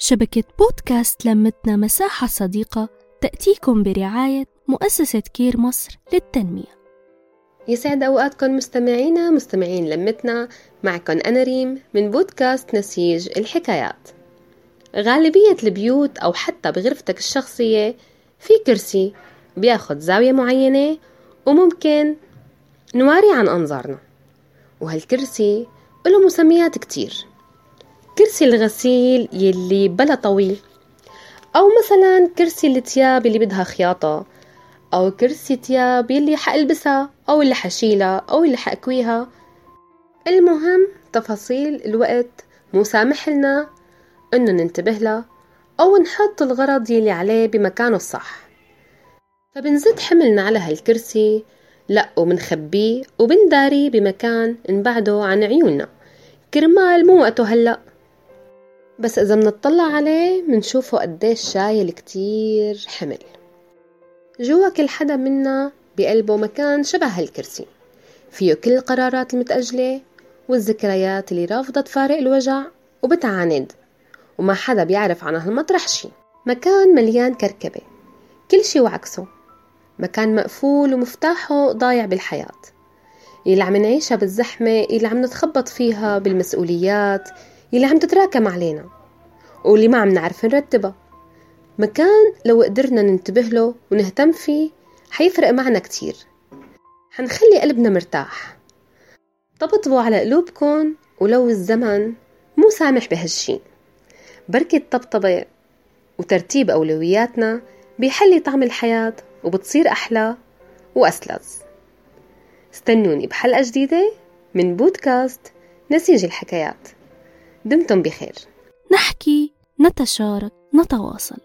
شبكة بودكاست لمتنا مساحة صديقة تأتيكم برعاية مؤسسة كير مصر للتنمية. يسعد أوقاتكم مستمعينا مستمعين لمتنا معكم أنا ريم من بودكاست نسيج الحكايات. غالبية البيوت أو حتى بغرفتك الشخصية في كرسي بياخد زاوية معينة وممكن نواري عن أنظارنا وهالكرسي له مسميات كتير. كرسي الغسيل يلي بلا طويل. أو مثلا كرسي التياب اللي بدها خياطة. أو كرسي تياب يلي حألبسها أو اللي حشيلها أو اللي حأكويها. المهم تفاصيل الوقت مو سامح لنا إنه ننتبه لها أو نحط الغرض يلي عليه بمكانه الصح. فبنزيد حملنا على هالكرسي لأ وبنخبيه وبنداري بمكان نبعده عن عيوننا. كرمال مو وقته هلأ. بس إذا منطلع عليه منشوفه قديش شايل كتير حمل. جوا كل حدا منا بقلبه مكان شبه هالكرسي. فيه كل القرارات المتأجلة والذكريات اللي رافضة تفارق الوجع وبتعاند. وما حدا بيعرف عن هالمطرح شي. مكان مليان كركبة. كل شي وعكسه. مكان مقفول ومفتاحه ضايع بالحياة. يلي عم نعيشها بالزحمة يلي عم نتخبط فيها بالمسؤوليات يلي عم تتراكم علينا واللي ما عم نعرف نرتبها. مكان لو قدرنا ننتبه له ونهتم فيه حيفرق معنا كتير. حنخلي قلبنا مرتاح. طبطبوا على قلوبكن ولو الزمن مو سامح بهالشي. بركة الطبطبة وترتيب أولوياتنا بيحلي طعم الحياة وبتصير أحلى وأسلز استنوني بحلقة جديدة من بودكاست نسيج الحكايات. دمتم بخير. نحكي نتشارك نتواصل.